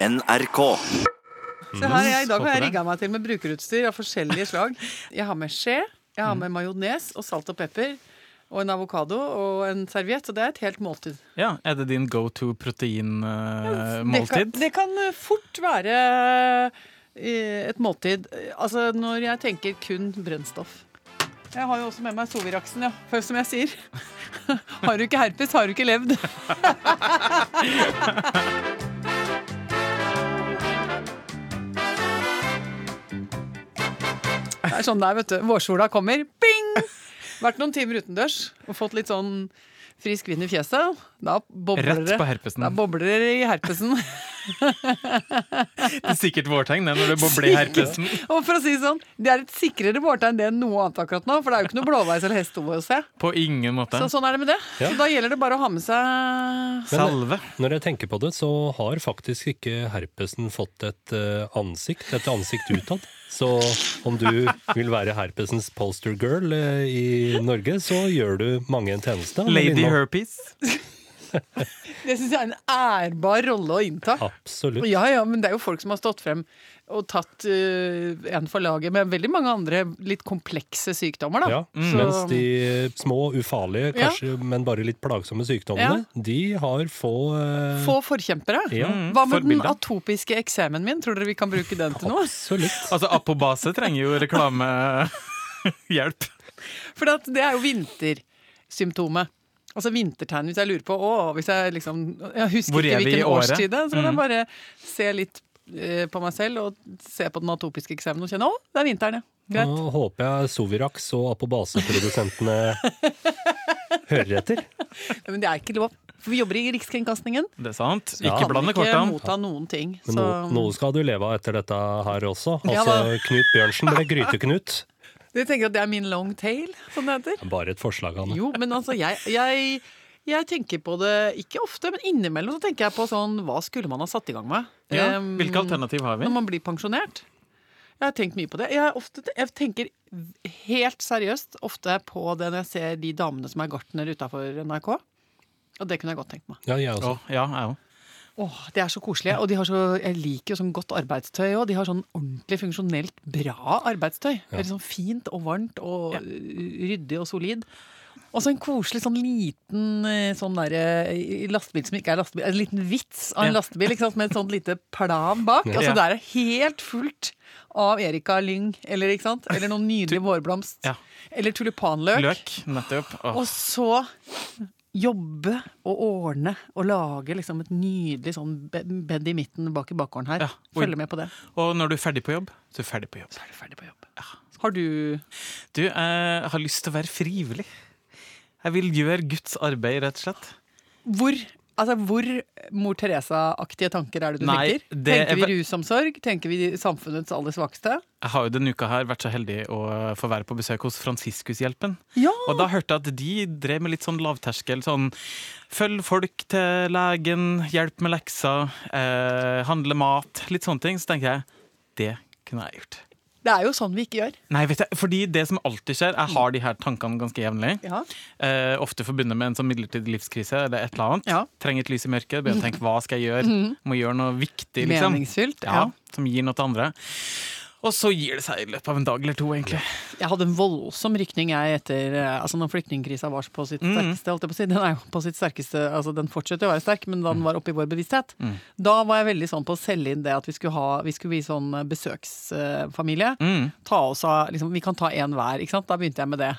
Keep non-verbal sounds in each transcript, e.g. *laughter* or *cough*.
NRK. Så her, jeg, I dag har jeg det. rigga meg til med brukerutstyr av forskjellige slag. Jeg har med skje, jeg har med majones og salt og pepper. Og en avokado og en serviett. Så det er et helt måltid. Ja, Er det din go to protein-måltid? proteinmåltid? det kan eh, fort være eh, et måltid. Eh, Altså når jeg tenker kun brennstoff. Jeg har jo også med meg Soviraksen, ja. For som jeg sier, *laughs* har du ikke herpes, har du ikke levd. *laughs* Det er sånn der, vet du. Vårsola kommer. Bing! Vært noen timer utendørs og fått litt sånn frisk vind i fjeset. Da bobler Rett det. på herpesen. Da bobler det i herpesen. *laughs* Er sikkert vårtegn når det bobler herpesen. Og for å si sånn, det er et sikrere vårtegn det enn noe annet akkurat nå, for det er jo ikke noe blåveis eller hestehode å se. På ingen måte. Så sånn er det med det. Ja. Så da gjelder det bare å ha med seg Salve. Når jeg tenker på det, så har faktisk ikke herpesen fått et eh, ansikt, et ansikt utad. Så om du vil være herpesens poster girl eh, i Norge, så gjør du mange en tjeneste. Lady Herpes. Det syns jeg er en ærbar rolle å innta. Absolutt. Ja, ja, men det er jo folk som har stått frem og tatt uh, en for laget med veldig mange andre litt komplekse sykdommer, da. Ja, Så- Mens de små, ufarlige, Ja. men bare litt plagsomme sykdommene, de har få uh... Få forkjempere. Ja, Hva med den atopiske eksemen min? Tror dere vi kan bruke den til noe? absolutt. Altså, Apobase trenger jo reklamehjelp. *laughs* For at det er jo vintersymptomet. Altså vintertegn, hvis jeg lurer på å, hvis jeg liksom Jeg husker Hvor er ikke hvilken årstid det er, så kan Mm. jeg bare se litt eh, på meg selv og se på den atopiske eksemen og kjenne å, det er vinteren, ja. Greit. Nå håper jeg Sovirax og apobaseprodusentene *laughs* hører etter. Ja, Men det er ikke lov. For vi jobber i Rikskringkastingen. Det er sant. Ja. Ikke blande Kan ikke motta noen ting. Men Så no, noe skal du leve av etter dette her også. Altså, ja, Knut Bjørnsen ble Gryte-Knut. Du tenker at det er min long tail, som det heter? Bare et forslag, Anne. Jo, men altså, jeg, jeg, jeg tenker på det ikke ofte, men innimellom så tenker jeg på sånn Hva skulle man ha satt i gang med? Ja. um, Hvilke alternativ har vi? Når man blir pensjonert. Jeg har tenkt mye på det. Jeg, ofte, jeg tenker helt seriøst ofte på det når jeg ser de damene som er gartner utafor NRK. Og det kunne jeg godt tenkt meg. Ja, jeg også. Å, ja, jeg òg. Åh, Det er så koselig. Og de har så, jeg liker jo sånn godt arbeidstøy òg. De har sånn ordentlig funksjonelt bra arbeidstøy. Veldig sånn fint og varmt og ja. ryddig og solid. Og så en koselig sånn liten eh, sånn der, eh, lastebil som ikke er lastebil. En liten vits av en Ja. lastebil ikke sant? med et sånt lite plan bak. Altså Ja. der er helt fullt av Erika Lyng, eller, ikke sant? eller noen nydelig vårblomst. Ja. Eller tulipanløk. Løk, nettopp. Åh. Og så jobbe og ordne og lage liksom et nydelig sånn bed i midten bak i bakgården her. Ja, og- Følge med på det. Og når du er ferdig på jobb, så er du ferdig på jobb. Så er du ferdig på jobb. Har du Du, jeg har lyst til å være frivillig. Jeg vil gjøre Guds arbeid, rett og slett. Hvor, altså, hvor Mor Teresa-aktige tanker er det du Nei, tenker? det Tenker er vi rusomsorg? Tenker vi samfunnets aller svakeste? Jeg har jo denne uka her vært så heldig å få være på besøk hos Fransiskushjelpen. Ja! Og da hørte jeg at de drev med litt sånn lavterskel. Sånn følg folk til legen, hjelp med lekser, eh, handle mat. Litt sånne ting. Så tenkte jeg det kunne jeg gjort. Det er jo sånn vi ikke gjør. Nei, vet jeg, fordi det som alltid skjer Jeg har de her tankene ganske jevnlig. Ja. Eh, ofte forbundet med en sånn midlertidig livskrise eller et eller annet. Ja. Trenger et lys i mørket. Begynner å tenke hva skal jeg gjøre? Må gjøre noe viktig, liksom. Meningsfylt. Ja, Ja. Som gir noe til andre. Og så gir det seg i løpet av en dag eller to, egentlig. Jeg hadde en voldsom rykning jeg etter eh, Altså når flyktningkrisa var på sitt Mm. sterkeste, holdt jeg på å si. Den er jo på sitt sterkeste Altså den fortsetter å være sterk, men da Mm. den var oppe i vår bevissthet. Da var jeg veldig sånn på å selge inn det at vi skulle ha Vi skulle bli sånn eh, besøksfamilie. Mm. Ta oss av liksom, Vi kan ta én hver, ikke sant. Da begynte jeg med det.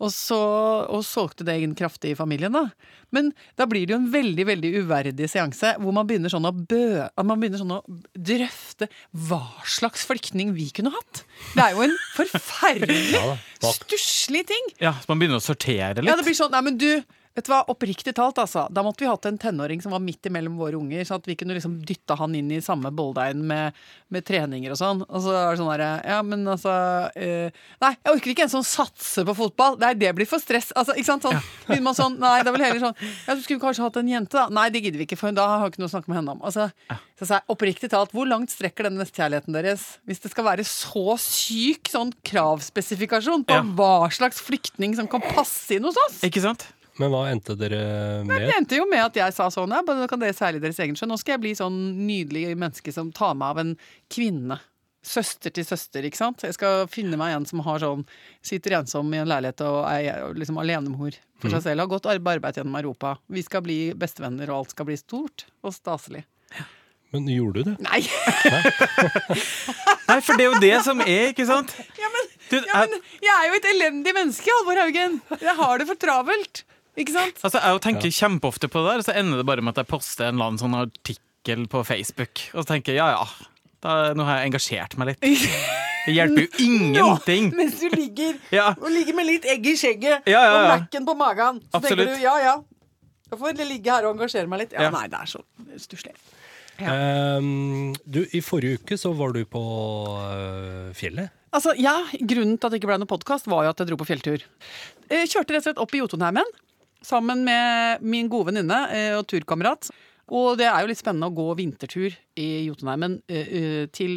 Og så og solgte det inn kraftig i familien, da. Men da blir det jo en veldig veldig uverdig seanse hvor man begynner sånn å bø... Man begynner sånn å drøfte hva slags flyktning vi kunne hatt. Det er jo en *laughs* forferdelig Ja stusslig ting. Ja, Så man begynner å sortere litt. Ja, det blir sånn, nei, men du, vet du hva, oppriktig talt, altså. Da måtte vi hatt en tenåring som var midt imellom våre unger, sånn at vi kunne liksom dytta han inn i samme bolldeigen med, med treninger og sånn. Og så er det sånn derre, ja, men altså eh, Nei, jeg orker ikke en som satser på fotball. Nei, det blir for stress. Altså, ikke sant? Sånn, *laughs* begynner man sånn, nei, det er vel heller sånn Ja, du skulle kanskje hatt en jente, da. Nei, det gidder vi ikke, for da har vi ikke noe å snakke med henne om. Altså, så sa jeg, oppriktig talt, hvor langt strekker den nestekjærligheten deres? Hvis det skal være så syk sånn kravspesifikasjon på Ja. hva slags flyktning som kan passe inn hos oss? Ikke sant? Men hva endte dere med? Det endte jo med at jeg sa sånn, ja, nå kan dere seile deres egen sjø. Nå skal jeg bli sånn nydelig menneske som tar meg av en kvinne. Søster til søster, ikke sant. Jeg skal finne meg en som har sånn, sitter ensom i en leilighet og er liksom alenemor for seg selv. Har gått arbeid gjennom Europa. Vi skal bli bestevenner, og alt skal bli stort og staselig. Men gjorde du det? Nei! Nei, for det er jo det som er, ikke sant? Ja, men, ja, men jeg er jo et elendig menneske, Halvor Haugen. Jeg har det for travelt. Ikke sant? Altså, Jeg tenker kjempeofte på det der, og så ender det bare med at jeg poster en eller annen sånn artikkel på Facebook. Og så tenker jeg ja ja, da, nå har jeg engasjert meg litt. *laughs* Det hjelper jo ingenting. mens du ligger *laughs* Ja, og ligger med litt egg i skjegget Ja, ja, og. Mac-en på magen. Så Absolutt. tenker du ja ja, jeg får ligge her og engasjere meg litt. Ja, Ja. Nei, det er så stusslig. Um, du, I forrige uke så var du på uh, fjellet. Altså, ja, Grunnen til at det ikke ble noen podkast, var jo at jeg dro på fjelltur. Jeg kjørte rett og slett opp i Jotunheimen sammen med min gode venninne eh, og turkamerat. Og det er jo litt spennende å gå vintertur i Jotunheimen eh, eh, til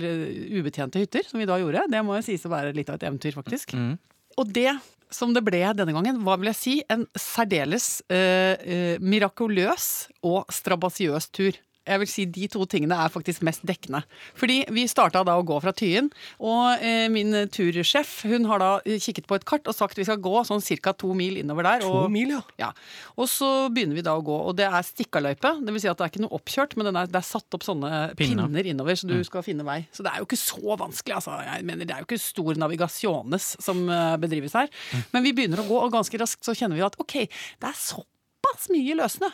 ubetjente hytter, som vi da gjorde. Det må jo sies å være litt av et eventyr, faktisk. Mm. Og det som det ble denne gangen, var vil jeg si en særdeles eh, eh, mirakuløs og strabasiøs tur. Jeg vil si De to tingene er faktisk mest dekkende. Fordi Vi starta da å gå fra Tyen, og eh, min tursjef hun har da eh, kikket på et kart og sagt vi skal gå sånn ca. to mil innover der. To Og, mil, ja. ja. og så begynner vi da å gå, og det er stikkaløype. Det vil si at det er ikke noe oppkjørt, men den er, det er satt opp sånne Pinner. pinner, innover, så du skal finne vei. Så det er jo ikke så vanskelig. Altså. Jeg mener, Det er jo ikke stor navigasjones som eh, bedrives her. Men vi begynner å gå, og ganske raskt så kjenner vi at ok, det er såpass mye løsende.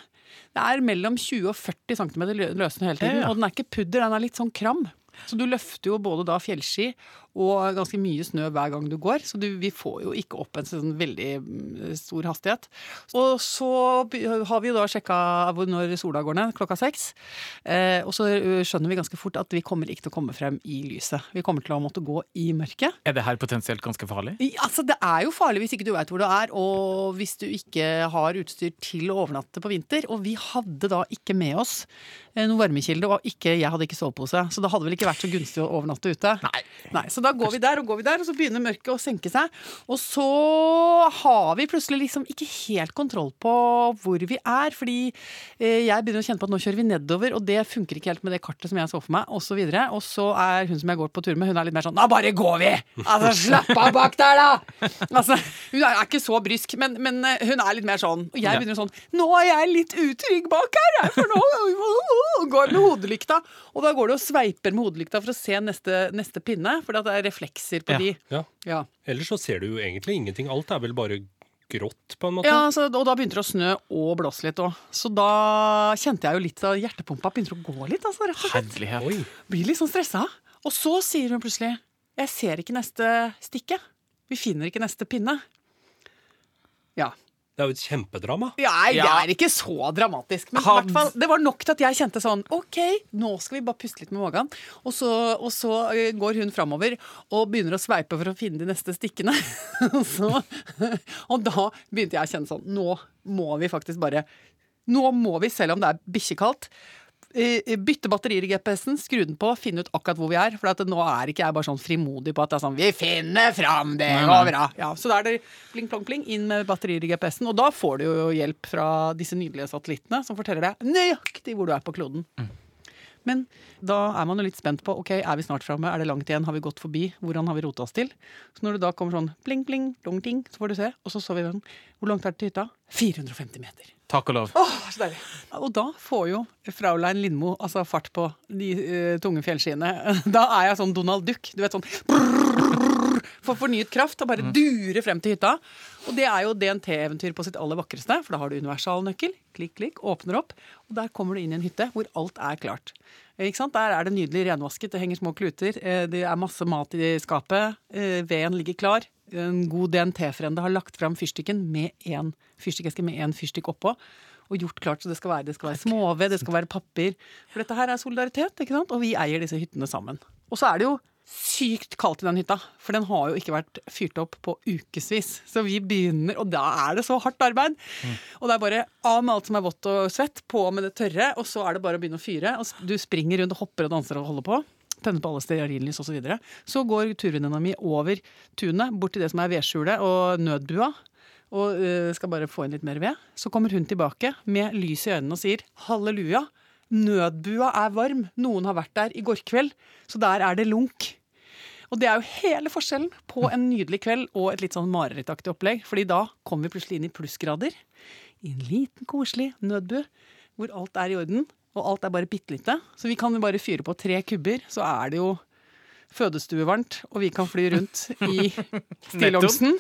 Det er mellom 20 og 40 cm løsende hele tiden. Ja, ja. Og den er ikke pudder, den er litt sånn kram. Så du løfter jo både da fjellski og ganske mye snø hver gang du går. Så du, vi får jo ikke opp en sånn veldig mm, stor hastighet. Og så har vi jo da sjekka når sola går ned, klokka seks. Eh, og så skjønner vi ganske fort at vi kommer ikke til å komme frem i lyset. Vi kommer til å måtte gå i mørket. Er det her potensielt ganske farlig? I- Altså, Det er jo farlig hvis ikke du veit hvor du er, og hvis du ikke har utstyr til å overnatte på vinter. Og vi hadde da ikke med oss eh, noen varmekilde, og ikke, jeg hadde ikke sovepose. Så det hadde vel ikke vært så gunstig å overnatte ute. Nei. Så da går vi der og går vi der, og så begynner mørket å senke seg. Og så har vi plutselig liksom ikke helt kontroll på hvor vi er, fordi eh, jeg begynner å kjenne på at nå kjører vi nedover, og det funker ikke helt med det kartet som jeg så for meg, og så. Og så er hun som jeg går på tur med, hun er litt mer sånn Da bare går vi! Altså, slapp av bak der, da! Altså, hun er ikke så brysk, men, men eh, hun er litt mer sånn. Og jeg begynner sånn Nå er jeg litt utrygg bak her, for nå går med hodelykta. Og da går du og sveiper med hodelykta for å se neste, neste pinne, for det er reflekser på Ja. de. ja. Ja. Ellers så ser du jo egentlig ingenting. Alt er vel bare grått, på en måte. Ja, så, og da begynte det å snø og blåse litt òg. Så da kjente jeg jo litt av hjertepumpa begynte å gå litt. Altså, rett og slett. Herlighet. Oi. Blir litt sånn stressa. Og så sier hun plutselig Jeg ser ikke neste stikke. Vi finner ikke neste pinne. Ja. Det er jo et kjempedrama. Ja, jeg Ja. er ikke så dramatisk. Men i hvert fall, det var nok til at jeg kjente sånn OK, nå skal vi bare puste litt med magen. Og så, og så går hun framover og begynner å sveipe for å finne de neste stikkene. *laughs* så, og da begynte jeg å kjenne sånn Nå må vi faktisk bare Nå må vi, selv om det er bikkjekaldt, bytte batterier i GPS-en, skru den på, finne ut akkurat hvor vi er. For at nå er ikke jeg bare sånn frimodig på at det er sånn Vi finner fram, det går bra. Ja, så da er det pling, plong, pling, inn med batterier i GPS-en. Og da får du jo hjelp fra disse nydelige satellittene som forteller deg nøyaktig hvor du er på kloden. Men da er man jo litt spent på ok, er vi snart framme, er det langt igjen, har vi gått forbi, hvordan har vi rota oss til? Så når det da kommer sånn pling, pling, dong, ting, så får du se, og så så vi den. Hvor langt er det til hytta? 450 meter. Takk og lov. Åh, så deilig. Og da får jo Fraulein Lindmo altså fart på de uh, tunge fjellskiene. *laughs* Da er jeg sånn Donald Duck. Du vet sånn brrr, Får fornyet kraft og bare durer frem til hytta. Og det er jo DNT-eventyr på sitt aller vakreste, for da har du universalnøkkel. Klikk, klikk, åpner opp, og der kommer du inn i en hytte hvor alt er klart. Ikke sant? Der er det nydelig renvasket, det henger små kluter, eh, det er masse mat i skapet, eh, veden ligger klar. En god DNT-frende har lagt fram fyrstikken med en fyrstikkeske med én fyrstikk oppå. Og gjort klart så det skal være, det skal være småved, det skal være papir. For dette her er solidaritet, ikke sant? og vi eier disse hyttene sammen. Og så er det jo sykt kaldt i den hytta, for den har jo ikke vært fyrt opp på ukevis. Så vi begynner, og da er det så hardt arbeid. Og det er bare av med alt som er vått og svett, på med det tørre, og så er det bare å begynne å fyre. Og du springer rundt og hopper og danser og holder på. Tenner på alle stearinlys osv. Så, videre. så går turvenninna mi over tunet, bort til det som er vedskjulet og nødbua. og eh, skal bare få inn litt mer ved. Så kommer hun tilbake med lys i øynene og sier halleluja, nødbua er varm, noen har vært der i går kveld, så der er det lunk. Og det er jo hele forskjellen på en nydelig kveld og et litt sånn marerittaktig opplegg. fordi da kommer vi plutselig inn i plussgrader. I en liten, koselig nødbu hvor alt er i orden, og alt er bare bitte lite. Så vi kan jo bare fyre på tre kubber, så er det jo fødestuevarmt, og vi kan fly rundt i *laughs* stillongsen.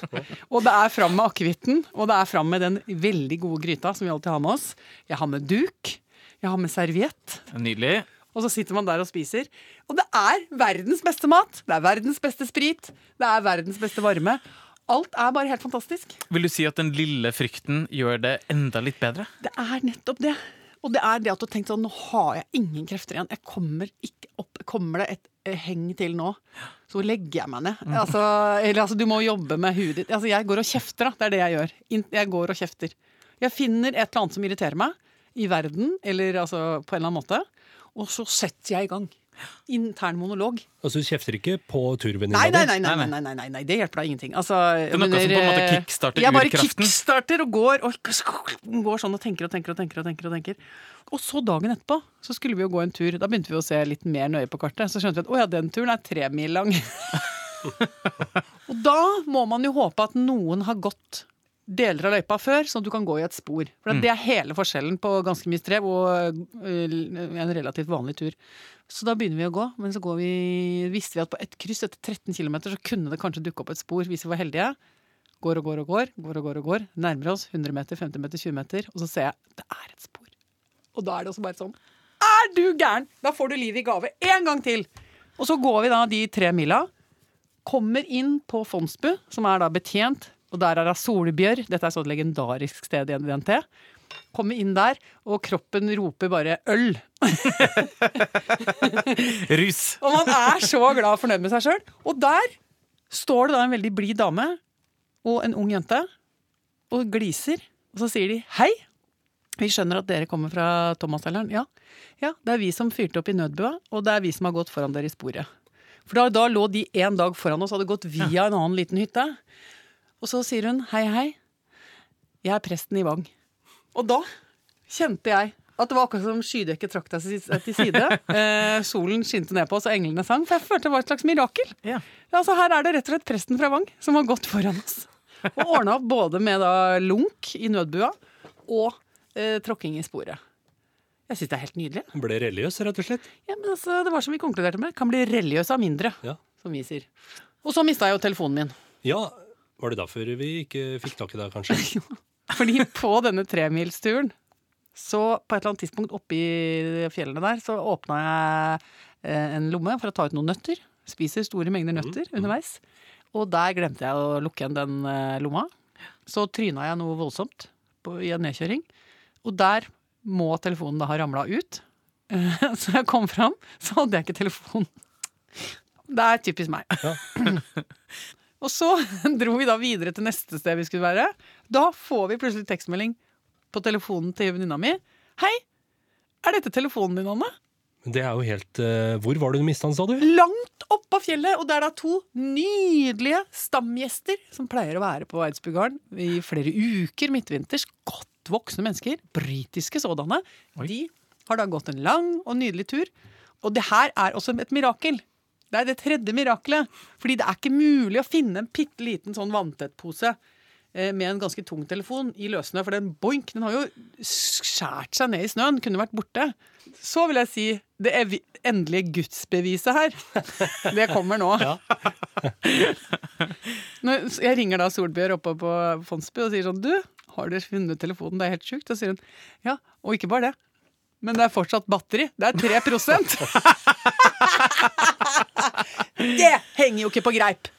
Og det er fram med akevitten, og det er fram med den veldig gode gryta som vi alltid har med oss. Jeg har med duk, jeg har med serviett. Nydelig. Og så sitter man der og spiser. Og det er verdens beste mat. Det er verdens beste sprit. Det er verdens beste varme. Alt er bare helt fantastisk. Vil du si at den lille frykten gjør det enda litt bedre? Det er nettopp det. Og det er det at du har tenkt sånn Nå har jeg ingen krefter igjen. Jeg kommer ikke opp. Kommer det et eh, heng til nå, så legger jeg meg ned. Altså, eller altså, du må jobbe med huet ditt. Altså, jeg går og kjefter, da. Det er det jeg gjør. Jeg går og kjefter. Jeg finner et eller annet som irriterer meg i verden, eller altså på en eller annen måte, og så setter jeg i gang. Intern monolog. Altså, du kjefter ikke på turvenninna Nei, nei, nei, nei, Nei, nei, nei, nei, nei, det hjelper da ingenting. Altså, er noe som på en måte kickstarter Jeg bare kickstarter og går, og går sånn og tenker og tenker og tenker. Og tenker og tenker. Og så dagen etterpå så skulle vi jo gå en tur. Da begynte vi å se litt mer nøye på kartet. Så skjønte vi at å ja, den turen er tre mil lang. *laughs* og da må man jo håpe at noen har gått deler av løypa før, sånn at du kan gå i et spor. For Mm. det er hele forskjellen på ganske mye strev og øh, en relativt vanlig tur. Så da begynner vi å gå, men så går vi, visste vi at på et kryss etter 13 km så kunne det kanskje dukke opp et spor hvis vi var heldige. Går og går og går, går og går og går. Nærmer oss 100 meter, 50 meter, 20 meter, og så ser jeg det er et spor. Og da er det også bare sånn Er du gæren?! Da får du livet i gave en gang til! Og så går vi da de tre mila. Kommer inn på Fondsbu, som er da betjent, og der er det Solbjørr. Dette er så et legendarisk sted i NDNT. Kommer inn der, og kroppen roper bare 'øl'. *laughs* Rus. Og man er så glad og fornøyd med seg sjøl. Og der står det da en veldig blid dame og en ung jente og gliser. Og så sier de 'hei'. Vi skjønner at dere kommer fra Thomas-selgeren. Ja. ja, det er vi som fyrte opp i nødbua, og det er vi som har gått foran dere i sporet. For da, da lå de en dag foran oss hadde gått via en annen liten hytte. Og så sier hun 'hei, hei, jeg er presten i Vang'. Og da kjente jeg at det var akkurat som skydekket trakk deg til side. *laughs* Eh, solen skinte ned på oss, og englene sang. For jeg følte det var et slags mirakel. Ja. Altså Her er det rett og slett presten fra Vang som har gått foran oss. Og ordna opp både med da lunk i nødbua og eh, tråkking i sporet. Jeg syns det er helt nydelig. Ble religiøs, rett og slett. Ja, men altså, Det var som vi konkluderte med. Kan bli religiøs av mindre, Ja. som vi sier. Og så mista jeg jo telefonen min. ja, var det derfor vi ikke fikk tak i deg, kanskje? *laughs* Fordi på denne tremilsturen, så på et eller annet tidspunkt oppi fjellene der, så åpna jeg eh, en lomme for å ta ut noen nøtter. Spiser store mengder nøtter underveis. Og der glemte jeg å lukke igjen den eh, lomma. Så tryna jeg noe voldsomt på, i en nedkjøring. Og der må telefonen da ha ramla ut. Eh, *laughs* Så jeg kom fram, så hadde jeg ikke telefon. Det er typisk meg. *clears throat* Og så *laughs* dro vi da videre til neste sted vi skulle være. Da får vi plutselig tekstmelding på telefonen til venninna mi. Hei, er dette telefonen din, Anne? Det er jo helt uh, Hvor var det du mista den, sa du? Langt oppå fjellet, og det er da to nydelige stamgjester som pleier å være på Eidsbugarden i flere uker midtvinters. Godt voksne mennesker, britiske sådanne. De har da gått en lang og nydelig tur. Og det her er også et mirakel. Det er det tredje mirakelet. Fordi det er ikke mulig å finne en bitte liten sånn vanntettpose eh, med en ganske tung telefon i løssnø. For den boink, den har jo skjært seg ned i snøen. Kunne vært borte. Så vil jeg si det evi- endelige gudsbeviset her. *laughs* Det kommer nå. *laughs* Når jeg ringer da Solbjørn oppe på Fondsby og sier sånn Du, har dere funnet telefonen? Det er helt sjukt. Og sier hun ja, og ikke bare det. Men det er fortsatt batteri. Det er 3 *laughs* Det henger jo ikke på greip!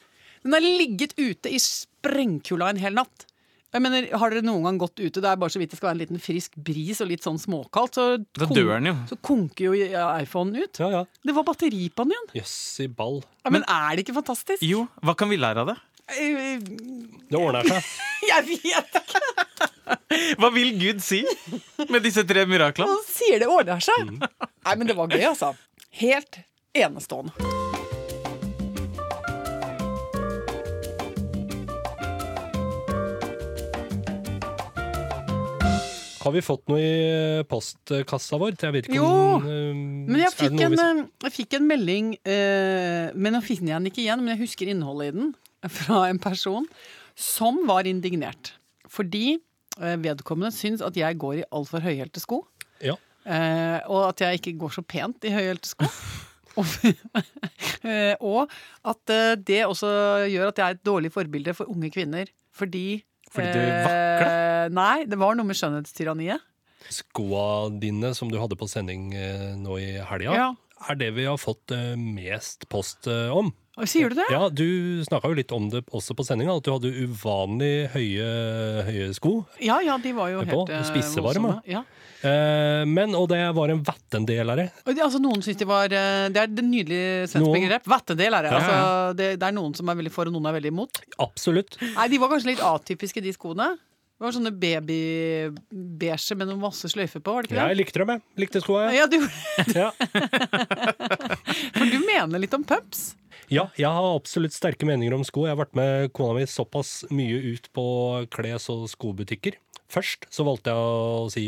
Den har ligget ute i sprengkulda en hel natt. Jeg mener, Har dere noen gang gått ute, det er bare så vidt det skal være en liten frisk bris og litt sånn småkaldt, så, Da dør den jo. så konker jo iPhonen ut. Ja, ja. Det var batteri på den igjen. Jøss i ball. Ja, men er det ikke fantastisk? Jo, hva kan vi lære av det? Eh, Det ordner seg. *laughs* Jeg vet ikke! Hva vil Gud si med disse tre miraklene? Han sier det ordner seg. Nei, men det var gøy, altså. Helt enestående. Har vi fått noe i eh, postkassa vår? Jeg vet ikke Jo, om eh, Men jeg fikk, en, vi- eh, jeg fikk en melding, eh, men nå finner jeg den ikke igjen, men jeg husker innholdet i den, fra en person som var indignert. Fordi eh, vedkommende syns at jeg går i altfor høyhælte sko, Ja. eh, og at jeg ikke går så pent i høyhælte sko. *laughs* *laughs* og, at eh, det også gjør at jeg er et dårlig forbilde for unge kvinner. Fordi Fordi du eh. Nei, det var noe med skjønnhetstyranniet. Skoa dine som du hadde på sending eh, nå i helga, Ja. er det vi har fått mest post eh, Sier du det? Ja, Du snakka jo litt om det også på sendinga, at du hadde uvanlig høye, høye sko. Ja, ja, de var jo helt eh, spissevarme. Ja. Eh, men, og det var en vattendelere. Altså, noen syns de var eh, Det er et nydelige svensk Noen- begrep. Vattendel er det. Ja, Altså, det. Det er noen som er veldig for, og noen er veldig imot. Absolutt. Nei, De var kanskje litt atypiske, de skoene. Det var sånne babybeige med noen masse sløyfer på, var det ikke Jeg likte dem, jeg. Likte skoa, jeg. Ja, du, Ja. *laughs* for du mener litt om pups? Ja, jeg har absolutt sterke meninger om sko. Jeg har vært med kona mi såpass mye ut på kles- og skobutikker. Først så valgte jeg å si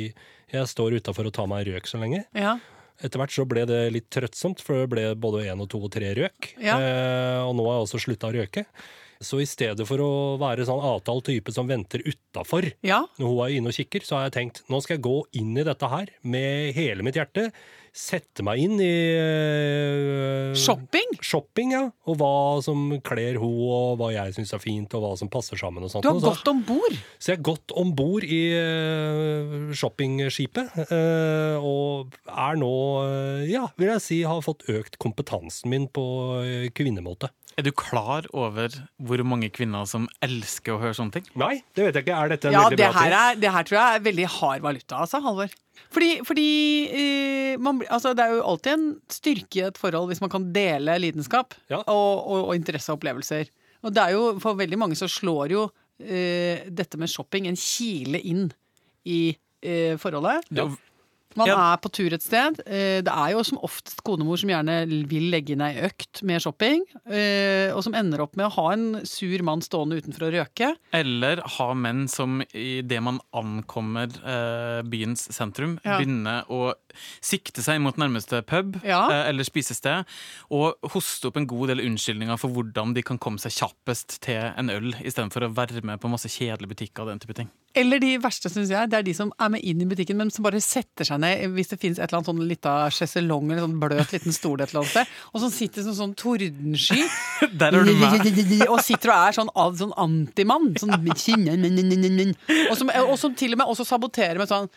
jeg står utafor og tar meg en røk så lenge. Ja. Etter hvert så ble det litt trøttsomt, for det ble både én og to og tre røk. Ja. Eh, og nå har jeg også slutta å røke. Så i stedet for å være sånn avtalt type som venter utafor ja. når hun er inne og kikker, så har jeg tenkt nå skal jeg gå inn i dette her med hele mitt hjerte. Sette meg inn i øh, Shopping? shopping, ja. Og hva som kler hun, og hva jeg syns er fint, og hva som passer sammen. og sånt. Du har gått om bord. så jeg har gått om bord i øh, shoppingskipet, øh, og er nå, ja, vil jeg si, har fått økt kompetansen min på kvinnemåte. Er du klar over hvor mange kvinner som elsker å høre sånne ting? Nei, det vet jeg ikke. Er dette en Ja, veldig det bra her, ting? er, det her tror jeg er veldig hard valuta, altså, Halvor. Fordi, fordi eh, man, altså, det er jo alltid en styrke i et forhold hvis man kan dele lidenskap Ja. og, og, og interesse og opplevelser. Og det er jo, for veldig mange så slår jo eh, dette med shopping en kile inn i eh, forholdet. Det er jo- Man Ja. er på tur et sted. Eh, Det er jo som oftest konemor som gjerne vil legge inn ei økt med shopping, eh, og som ender opp med å ha en sur mann stående utenfor å røke. Eller ha menn som idet man ankommer eh, byens sentrum, Ja. begynner å sikte seg mot nærmeste pub Ja. eller spisested, og hoste opp en god del unnskyldninger for hvordan de kan komme seg kjappest til en øl, istedenfor å være med på masse kjedelige butikker og den type ting. Eller de verste, syns jeg, det er de som er med inn i butikken, men som bare setter seg ned hvis det finnes et eller annet sånn lita sjeselong eller sånn bløt liten stol et eller annet sted, og som sitter som sånn tordensky. *laughs* Der er du med. *laughs* og sitter og er sånn, sånn antimann. Sånn, og, som, og som til og med også saboterer med sånn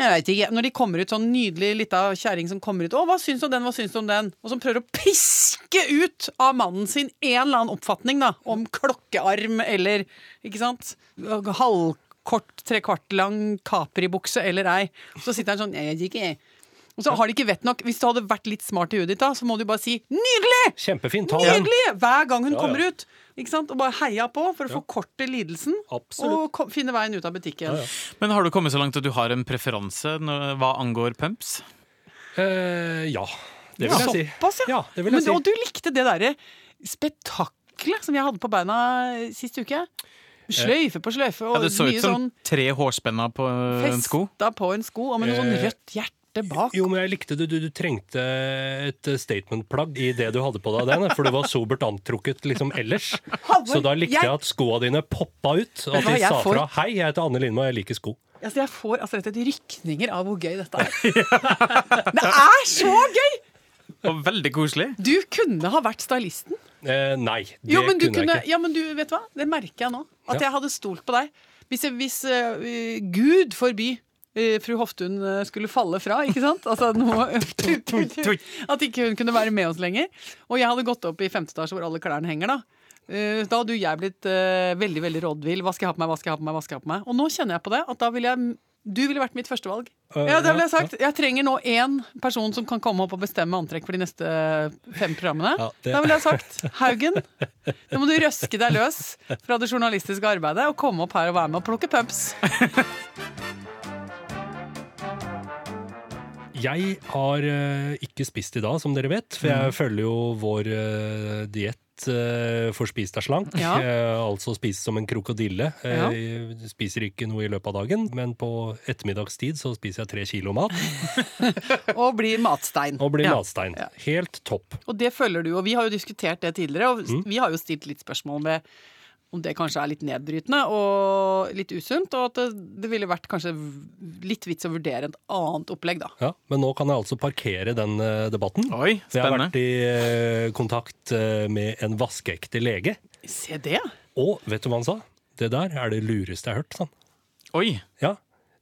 jeg vet ikke, Når de kommer ut, sånn nydelig lita kjerring som kommer ut 'Å, hva syns du om den? Hva syns du om den?' Og som prøver å piske ut av mannen sin en eller annen oppfatning da, om klokkearm eller ikke sant, halvkort, trekvart lang Capri-bukse eller ei. Så sitter han sånn 'Jeg vet ikke'. Og så har de ikke vett nok. Hvis du hadde vært litt smart i huet ditt, da, så må du bare si 'nydelig'! Kjempefint. Ta den. Nydelig! Hver gang hun Ja, ja. kommer ut. Ikke sant? Og bare heia på for å forkorte lidelsen. Absolutt. Og kom, finne veien ut av butikken. Ja, ja. Men har du kommet så langt at du har en preferanse når, hva angår pumps? Eh, ja, det vil jeg si. Såpass, ja. Ja, det vil Men, si. Og du likte det derre spetakkelet som jeg hadde på beina sist uke? Sløyfe på sløyfe og Ja, det så mye ut som sånn tre hårspenner på en sko. festa på en sko, og med noe sånn Eh, rødt hjerte bak. Jo, men jeg likte det. Du, du trengte et statement-plagg i det du hadde på deg den, for du var sobert antrukket liksom ellers. Så da likte jeg- jeg at skoa dine poppa ut. og At de sa får- fra 'Hei, jeg heter Anne Lindmo, jeg liker sko'. Altså, jeg får altså, rett og slett rykninger av hvor gøy dette er. *laughs* det er så gøy! Og veldig koselig. Du kunne ha vært stylisten. Eh, nei, det Jo, kunne kunne, jeg ikke. ja, men du, vet du hva? Det merker jeg nå. At Ja. jeg hadde stolt på deg. Hvis, jeg, hvis uh, Gud forby eh, fru Hoftun eh, skulle falle fra, ikke sant? Altså noe *laughs* At ikke hun kunne være med oss lenger. Og jeg hadde gått opp i femte etasje hvor alle klærne henger, da. Da hadde jeg blitt veldig veldig rådvill. Hva skal jeg ha på meg, hva skal jeg ha på meg? hva skal jeg ha på meg? Og nå kjenner jeg på det, at da ville jeg du ville vært mitt førstevalg. Uh, Ja, det ble jeg sagt. Jeg trenger nå én person som kan komme opp og bestemme antrekk for de neste fem programmene. Ja, det- Da ville jeg sagt Haugen, nå må du røske deg løs fra det journalistiske arbeidet og komme opp her og være med og plukke pumps. Jeg har eh, ikke spist i dag, som dere vet, for Mm. jeg følger jo vår uh, diett eh, får spist deg slank. Ja. Uh, *laughs* altså spise som en krokodille. Eh, Spiser ikke noe i løpet av dagen, men på ettermiddagstid så spiser jeg tre kilo mat *laughs* Og blir matstein. og blir Ja. matstein. Helt topp. Og det følger du, og vi har jo diskutert det tidligere, og Mm. vi har jo stilt litt spørsmål med om det kanskje er litt nedbrytende og litt usunt, og at det, det ville vært kanskje litt vits å vurdere et annet opplegg, da. Ja, men nå kan jeg altså parkere den eh, debatten. Oi, spennende. jeg har vært i eh, kontakt eh, med en vaskeekte lege. Se det! Og vet du hva han sa? Det der er det lureste jeg har hørt, sa han. Oi, Ja,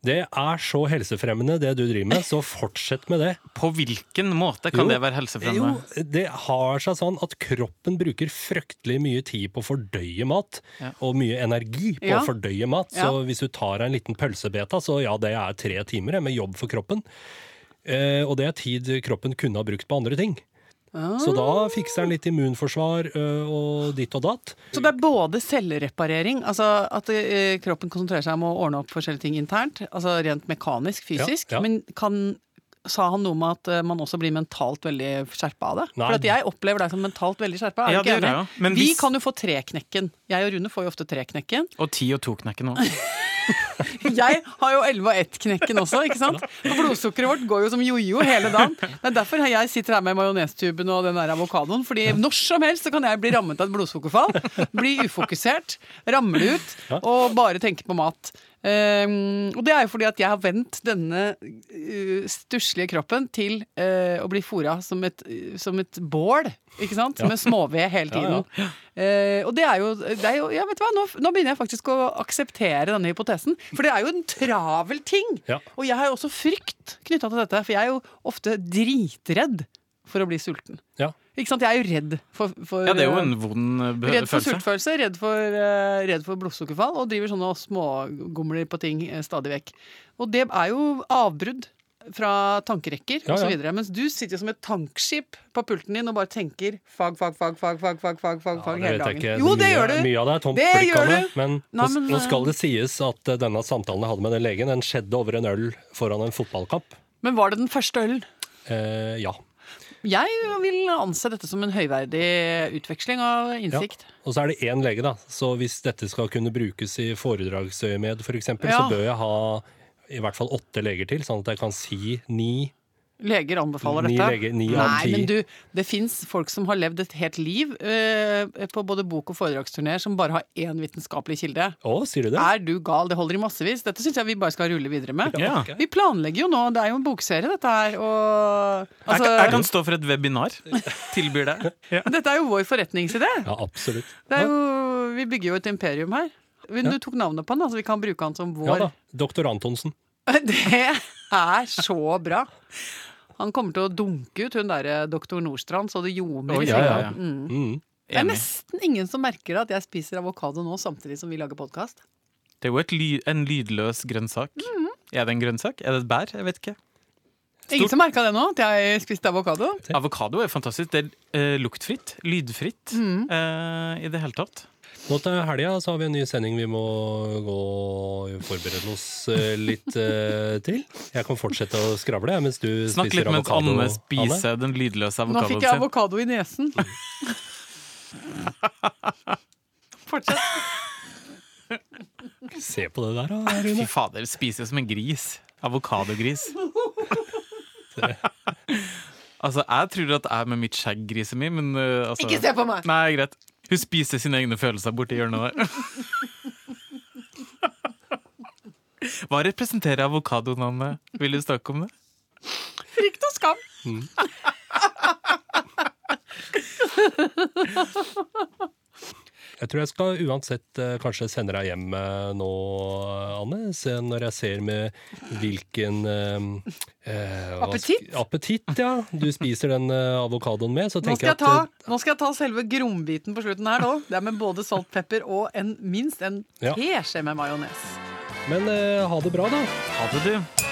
det er så helsefremmende det du driver med, så fortsett med det. på hvilken måte kan Jo, det være helsefremmende? Jo, det har seg sånn at kroppen bruker fryktelig mye tid på å fordøye mat, Ja. og mye energi på Ja. å fordøye mat. Så Ja. hvis du tar deg en liten pølsebeta, så ja, det er tre timer med jobb for kroppen. Eh, og det er tid kroppen kunne ha brukt på andre ting. Så da fikser den litt immunforsvar ø, og ditt og datt. Så det er både cellereparering, altså at eh, kroppen konsentrerer seg om å ordne opp forskjellige ting internt, altså rent mekanisk, fysisk, Ja, ja. men kan Sa han noe om at eh, man også blir mentalt veldig skjerpa av det? Nei. For at jeg opplever deg som mentalt veldig skjerpa. Er Ja, Vi hvis- kan jo få treknekken. Jeg og Rune får jo ofte treknekken. Og ti og to-knekken nå. *laughs* *laughs* Jeg har jo 11 og 1-knekken også, ikke sant? Og blodsukkeret vårt går jo som jojo hele dagen. Det er derfor jeg sitter her med majonestuben og den der avokadoen. Fordi når som helst så kan jeg bli rammet av et blodsukkerfall. Bli ufokusert, ramle ut og bare tenke på mat. Um, og det er jo fordi at jeg har vendt denne uh, stusslige kroppen til uh, å bli fora som, et- som et bål. Ikke sant? Som en småved hele *laughs* tiden. Eh, og det er jo, det er jo ja, vet du hva, nå, nå begynner jeg faktisk å akseptere denne hypotesen. For det er jo en travel ting. Ja. Og jeg har jo også frykt knytta til dette. For jeg er jo ofte dritredd for å bli sulten. Ja. Ikke sant? Jeg er jo redd for, for Ja, det er jo eh, en vond følelse. Redd for sultfølelse, redd for, uh, redd for blodsukkerfall, og driver sånne smågomler på ting uh, stadig vekk. Og det er jo avbrudd fra tankerekker Ja, og så ja. videre. Mens du sitter jo som et tankskip på pulten din og bare tenker fag, fag, fag, fag, fag, fag, fag, fag, Ja, hele dagen. ikke. Jo, det Mye- gjør du! Mye av det er tomt Det blikk gjør av det. du. Men Nei, men, nå skal eh, det sies at eh, denne samtalen jeg hadde med den legen, den skjedde over en øl foran en fotballkamp. Men var det den første ølen? Eh, ja. Jeg vil anse dette som en høyverdig utveksling av innsikt. Og så er det én lege, da. Så hvis dette skal kunne brukes i foredragsøyemed f.eks., eksempel, Ja. så bør jeg ha i hvert fall åtte leger til, sånn at jeg kan si ni. Leger anbefaler Ni dette. leger- ni av Nei, ti. men du, det fins folk som har levd et helt liv eh, på både bok- og foredragsturneer som bare har én vitenskapelig kilde. Å, sier du det? Er du gal? Det holder i massevis. Dette syns jeg vi bare skal rulle videre med. Ja. Vi planlegger jo nå, det er jo en bokserie dette her, og Jeg, altså, kan- jeg kan stå for et webinar. *laughs* Tilbyr det. Ja. Dette er jo vår forretningsidé. Ja, absolutt. Det er jo, vi bygger jo et imperium her. Men Du tok navnet på han, så vi kan bruke han som vår. Ja da. Doktor Antonsen. *laughs* Det er så bra! Han kommer til å dunke ut hun derre doktor Nordstrand så det ljomer Oh, i ja, senga. ja, ja. Mm. Mm. Det er nesten ingen som merker at jeg spiser avokado nå samtidig som vi lager podkast. Det er jo et ly en lydløs grønnsak. Mm. Er det en grønnsak? Er det et bær? Jeg vet ikke. Ingen som merka det nå, at jeg spiste avokado? Avokado er fantastisk. Det er uh, luktfritt, lydfritt Mm. eh, i det hele tatt. Nå til helga så har vi en ny sending vi må gå og forberede oss eh, litt eh, til. Jeg kan fortsette å skravle jeg, mens du Snakk spiser litt mens avokado. Anne Anne. spiser den lydløse Nå fikk jeg avokado i nesen. *laughs* Fortsett. Se på det der, da, Fy Rune. fader, spiser som en gris. Avokadogris. *laughs* altså, jeg tror at jeg med mitt skjegg griser mye, men uh, altså Ikke se på meg! Nei, greit. Hun spiser sine egne følelser borti hjørnet der. *laughs* Hva representerer avokadonavnet? Vil du snakke om det? Frykt og skam. *laughs* Jeg tror jeg skal uansett eh, kanskje sende deg hjem eh, nå, Anne. Se når jeg ser med hvilken eh, eh, Appetitt? Appetitt, ja. Du spiser den avokadoen med. Så Nå skal, jeg jeg at ta, nå skal jeg ta selve grombiten på slutten her nå. Det er med både salt, pepper og en, minst en Ja. med majones. Men eh, ha det bra, da. Ha det, du.